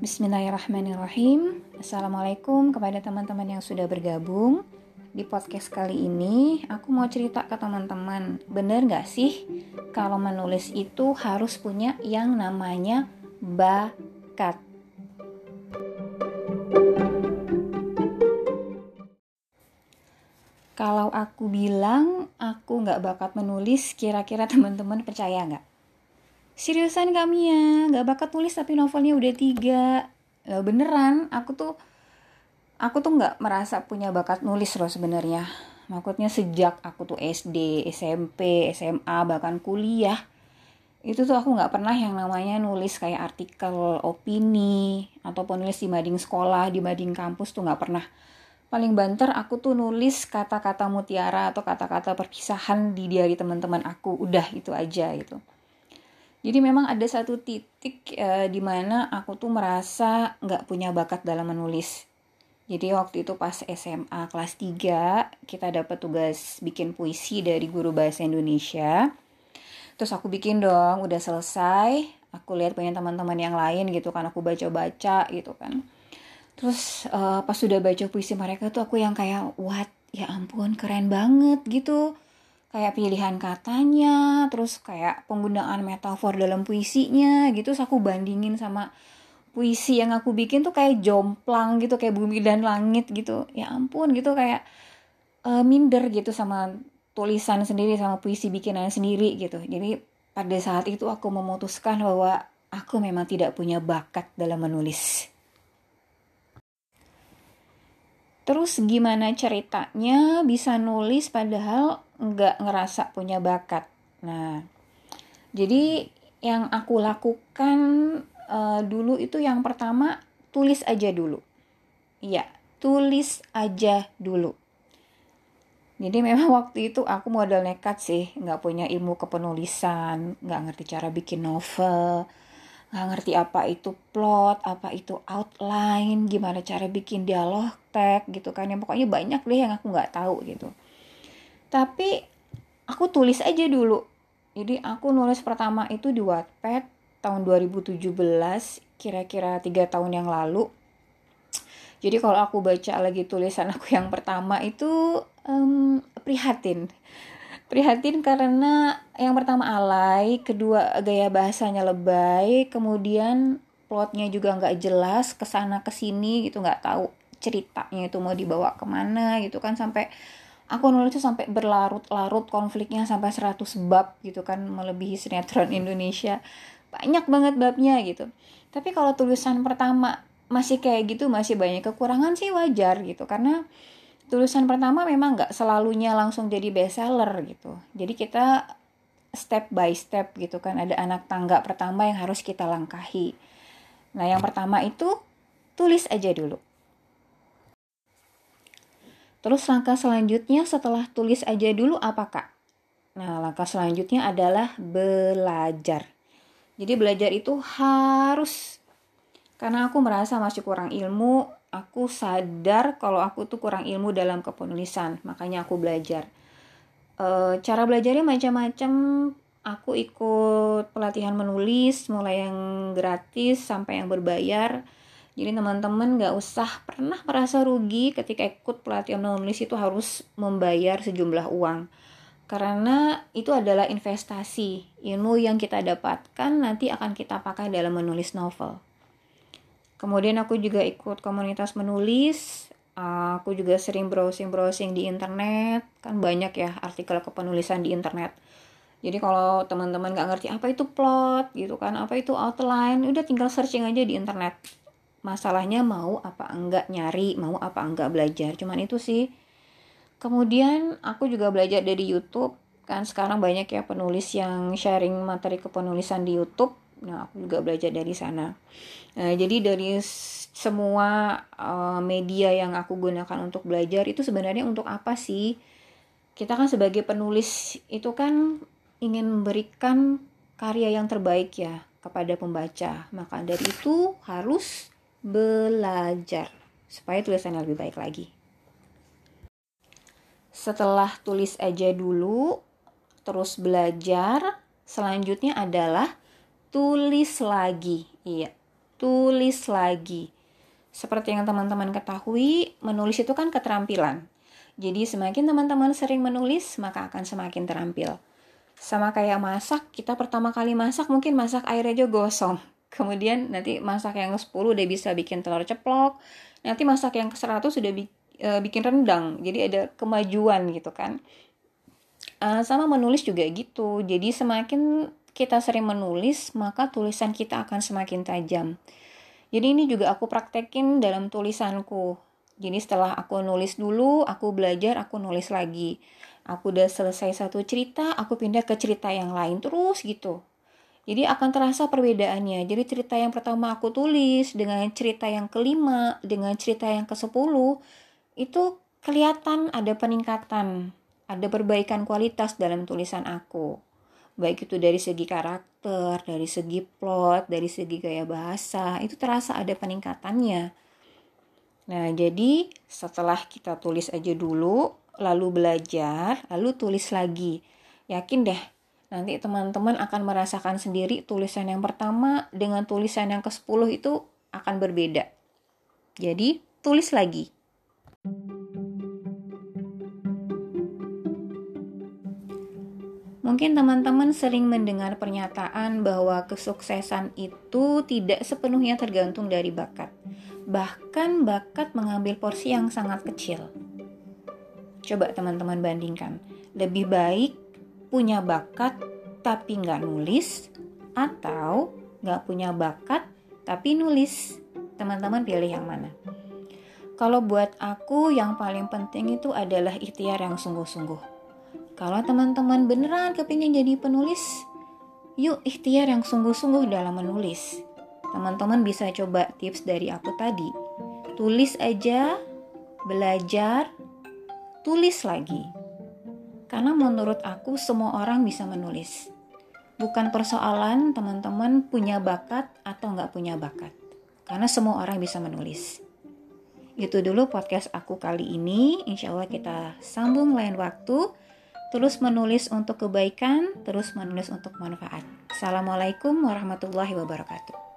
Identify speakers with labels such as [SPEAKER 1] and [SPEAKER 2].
[SPEAKER 1] Bismillahirrahmanirrahim. Assalamualaikum kepada teman-teman yang sudah bergabung. Di podcast kali ini, aku mau cerita ke teman-teman. Bener gak sih kalau menulis itu harus punya yang namanya bakat? Kalau aku bilang aku nggak bakat menulis, kira-kira teman-teman percaya nggak? Seriusan kami ya nggak bakat tulis tapi novelnya udah tiga. Ya, beneran aku tuh aku tuh nggak merasa punya bakat nulis loh sebenarnya. Maksudnya sejak aku tuh SD SMP SMA bahkan kuliah itu tuh aku nggak pernah yang namanya nulis kayak artikel opini ataupun nulis di mading sekolah di mading kampus tuh nggak pernah. Paling banter aku tuh nulis kata-kata mutiara atau kata-kata perpisahan di diary teman-teman aku. Udah itu aja gitu jadi memang ada satu titik uh, di mana aku tuh merasa nggak punya bakat dalam menulis. Jadi waktu itu pas SMA kelas 3 kita dapat tugas bikin puisi dari guru bahasa Indonesia. Terus aku bikin dong, udah selesai. Aku lihat punya teman-teman yang lain gitu kan, aku baca-baca gitu kan. Terus uh, pas sudah baca puisi mereka tuh aku yang kayak what ya ampun keren banget gitu kayak pilihan katanya, terus kayak penggunaan metafor dalam puisinya gitu. Terus aku bandingin sama puisi yang aku bikin tuh kayak jomplang gitu, kayak bumi dan langit gitu. Ya ampun gitu kayak uh, minder gitu sama tulisan sendiri sama puisi bikinan sendiri gitu. Jadi pada saat itu aku memutuskan bahwa aku memang tidak punya bakat dalam menulis. Terus gimana ceritanya bisa nulis padahal nggak ngerasa punya bakat. Nah, jadi yang aku lakukan uh, dulu itu yang pertama tulis aja dulu. Iya, tulis aja dulu. Jadi memang waktu itu aku modal nekat sih, nggak punya ilmu kepenulisan, nggak ngerti cara bikin novel, nggak ngerti apa itu plot, apa itu outline, gimana cara bikin dialog tag gitu kan. Yang pokoknya banyak deh yang aku nggak tahu gitu. Tapi aku tulis aja dulu. Jadi aku nulis pertama itu di Wattpad tahun 2017, kira-kira tiga tahun yang lalu. Jadi kalau aku baca lagi tulisan aku yang pertama itu um, prihatin prihatin karena yang pertama alay, kedua gaya bahasanya lebay, kemudian plotnya juga nggak jelas, ke sana ke sini gitu nggak tahu ceritanya itu mau dibawa ke mana gitu kan sampai aku nulis itu sampai berlarut-larut konfliknya sampai 100 bab gitu kan melebihi sinetron Indonesia banyak banget babnya gitu tapi kalau tulisan pertama masih kayak gitu masih banyak kekurangan sih wajar gitu karena tulisan pertama memang nggak selalunya langsung jadi bestseller gitu. Jadi kita step by step gitu kan ada anak tangga pertama yang harus kita langkahi. Nah yang pertama itu tulis aja dulu. Terus langkah selanjutnya setelah tulis aja dulu apa kak? Nah langkah selanjutnya adalah belajar. Jadi belajar itu harus karena aku merasa masih kurang ilmu aku sadar kalau aku tuh kurang ilmu dalam kepenulisan makanya aku belajar e, cara belajarnya macam-macam aku ikut pelatihan menulis mulai yang gratis sampai yang berbayar jadi teman-teman gak usah pernah merasa rugi ketika ikut pelatihan menulis itu harus membayar sejumlah uang karena itu adalah investasi ilmu yang kita dapatkan nanti akan kita pakai dalam menulis novel Kemudian aku juga ikut komunitas menulis. Aku juga sering browsing-browsing di internet. Kan banyak ya artikel kepenulisan di internet. Jadi kalau teman-teman gak ngerti apa itu plot gitu kan, apa itu outline, udah tinggal searching aja di internet. Masalahnya mau apa enggak nyari, mau apa enggak belajar. Cuman itu sih. Kemudian aku juga belajar dari YouTube. Kan sekarang banyak ya penulis yang sharing materi kepenulisan di YouTube Nah, aku juga belajar dari sana. Nah, jadi dari semua uh, media yang aku gunakan untuk belajar itu sebenarnya untuk apa sih? Kita kan sebagai penulis itu kan ingin memberikan karya yang terbaik ya kepada pembaca. Maka dari itu harus belajar supaya tulisannya lebih baik lagi. Setelah tulis aja dulu, terus belajar, selanjutnya adalah tulis lagi. Iya. tulis lagi. Seperti yang teman-teman ketahui, menulis itu kan keterampilan. Jadi semakin teman-teman sering menulis, maka akan semakin terampil. Sama kayak masak, kita pertama kali masak mungkin masak air aja gosong. Kemudian nanti masak yang ke-10 udah bisa bikin telur ceplok. Nanti masak yang ke-100 sudah bi e, bikin rendang. Jadi ada kemajuan gitu kan. Uh, sama menulis juga gitu. Jadi semakin kita sering menulis, maka tulisan kita akan semakin tajam. Jadi ini juga aku praktekin dalam tulisanku. Jadi setelah aku nulis dulu, aku belajar, aku nulis lagi. Aku udah selesai satu cerita, aku pindah ke cerita yang lain terus gitu. Jadi akan terasa perbedaannya. Jadi cerita yang pertama aku tulis dengan cerita yang kelima, dengan cerita yang ke sepuluh, itu kelihatan ada peningkatan ada perbaikan kualitas dalam tulisan aku. Baik itu dari segi karakter, dari segi plot, dari segi gaya bahasa, itu terasa ada peningkatannya. Nah, jadi setelah kita tulis aja dulu, lalu belajar, lalu tulis lagi. Yakin deh, nanti teman-teman akan merasakan sendiri tulisan yang pertama dengan tulisan yang ke-10 itu akan berbeda. Jadi, tulis lagi. Mungkin teman-teman sering mendengar pernyataan bahwa kesuksesan itu tidak sepenuhnya tergantung dari bakat. Bahkan bakat mengambil porsi yang sangat kecil. Coba teman-teman bandingkan. Lebih baik punya bakat tapi nggak nulis atau nggak punya bakat tapi nulis. Teman-teman pilih yang mana? Kalau buat aku yang paling penting itu adalah ikhtiar yang sungguh-sungguh kalau teman-teman beneran kepingin jadi penulis, yuk ikhtiar yang sungguh-sungguh dalam menulis. Teman-teman bisa coba tips dari aku tadi. Tulis aja, belajar, tulis lagi. Karena menurut aku semua orang bisa menulis. Bukan persoalan teman-teman punya bakat atau nggak punya bakat. Karena semua orang bisa menulis. Itu dulu podcast aku kali ini. Insya Allah kita sambung lain waktu terus menulis untuk kebaikan, terus menulis untuk manfaat. Assalamualaikum warahmatullahi wabarakatuh.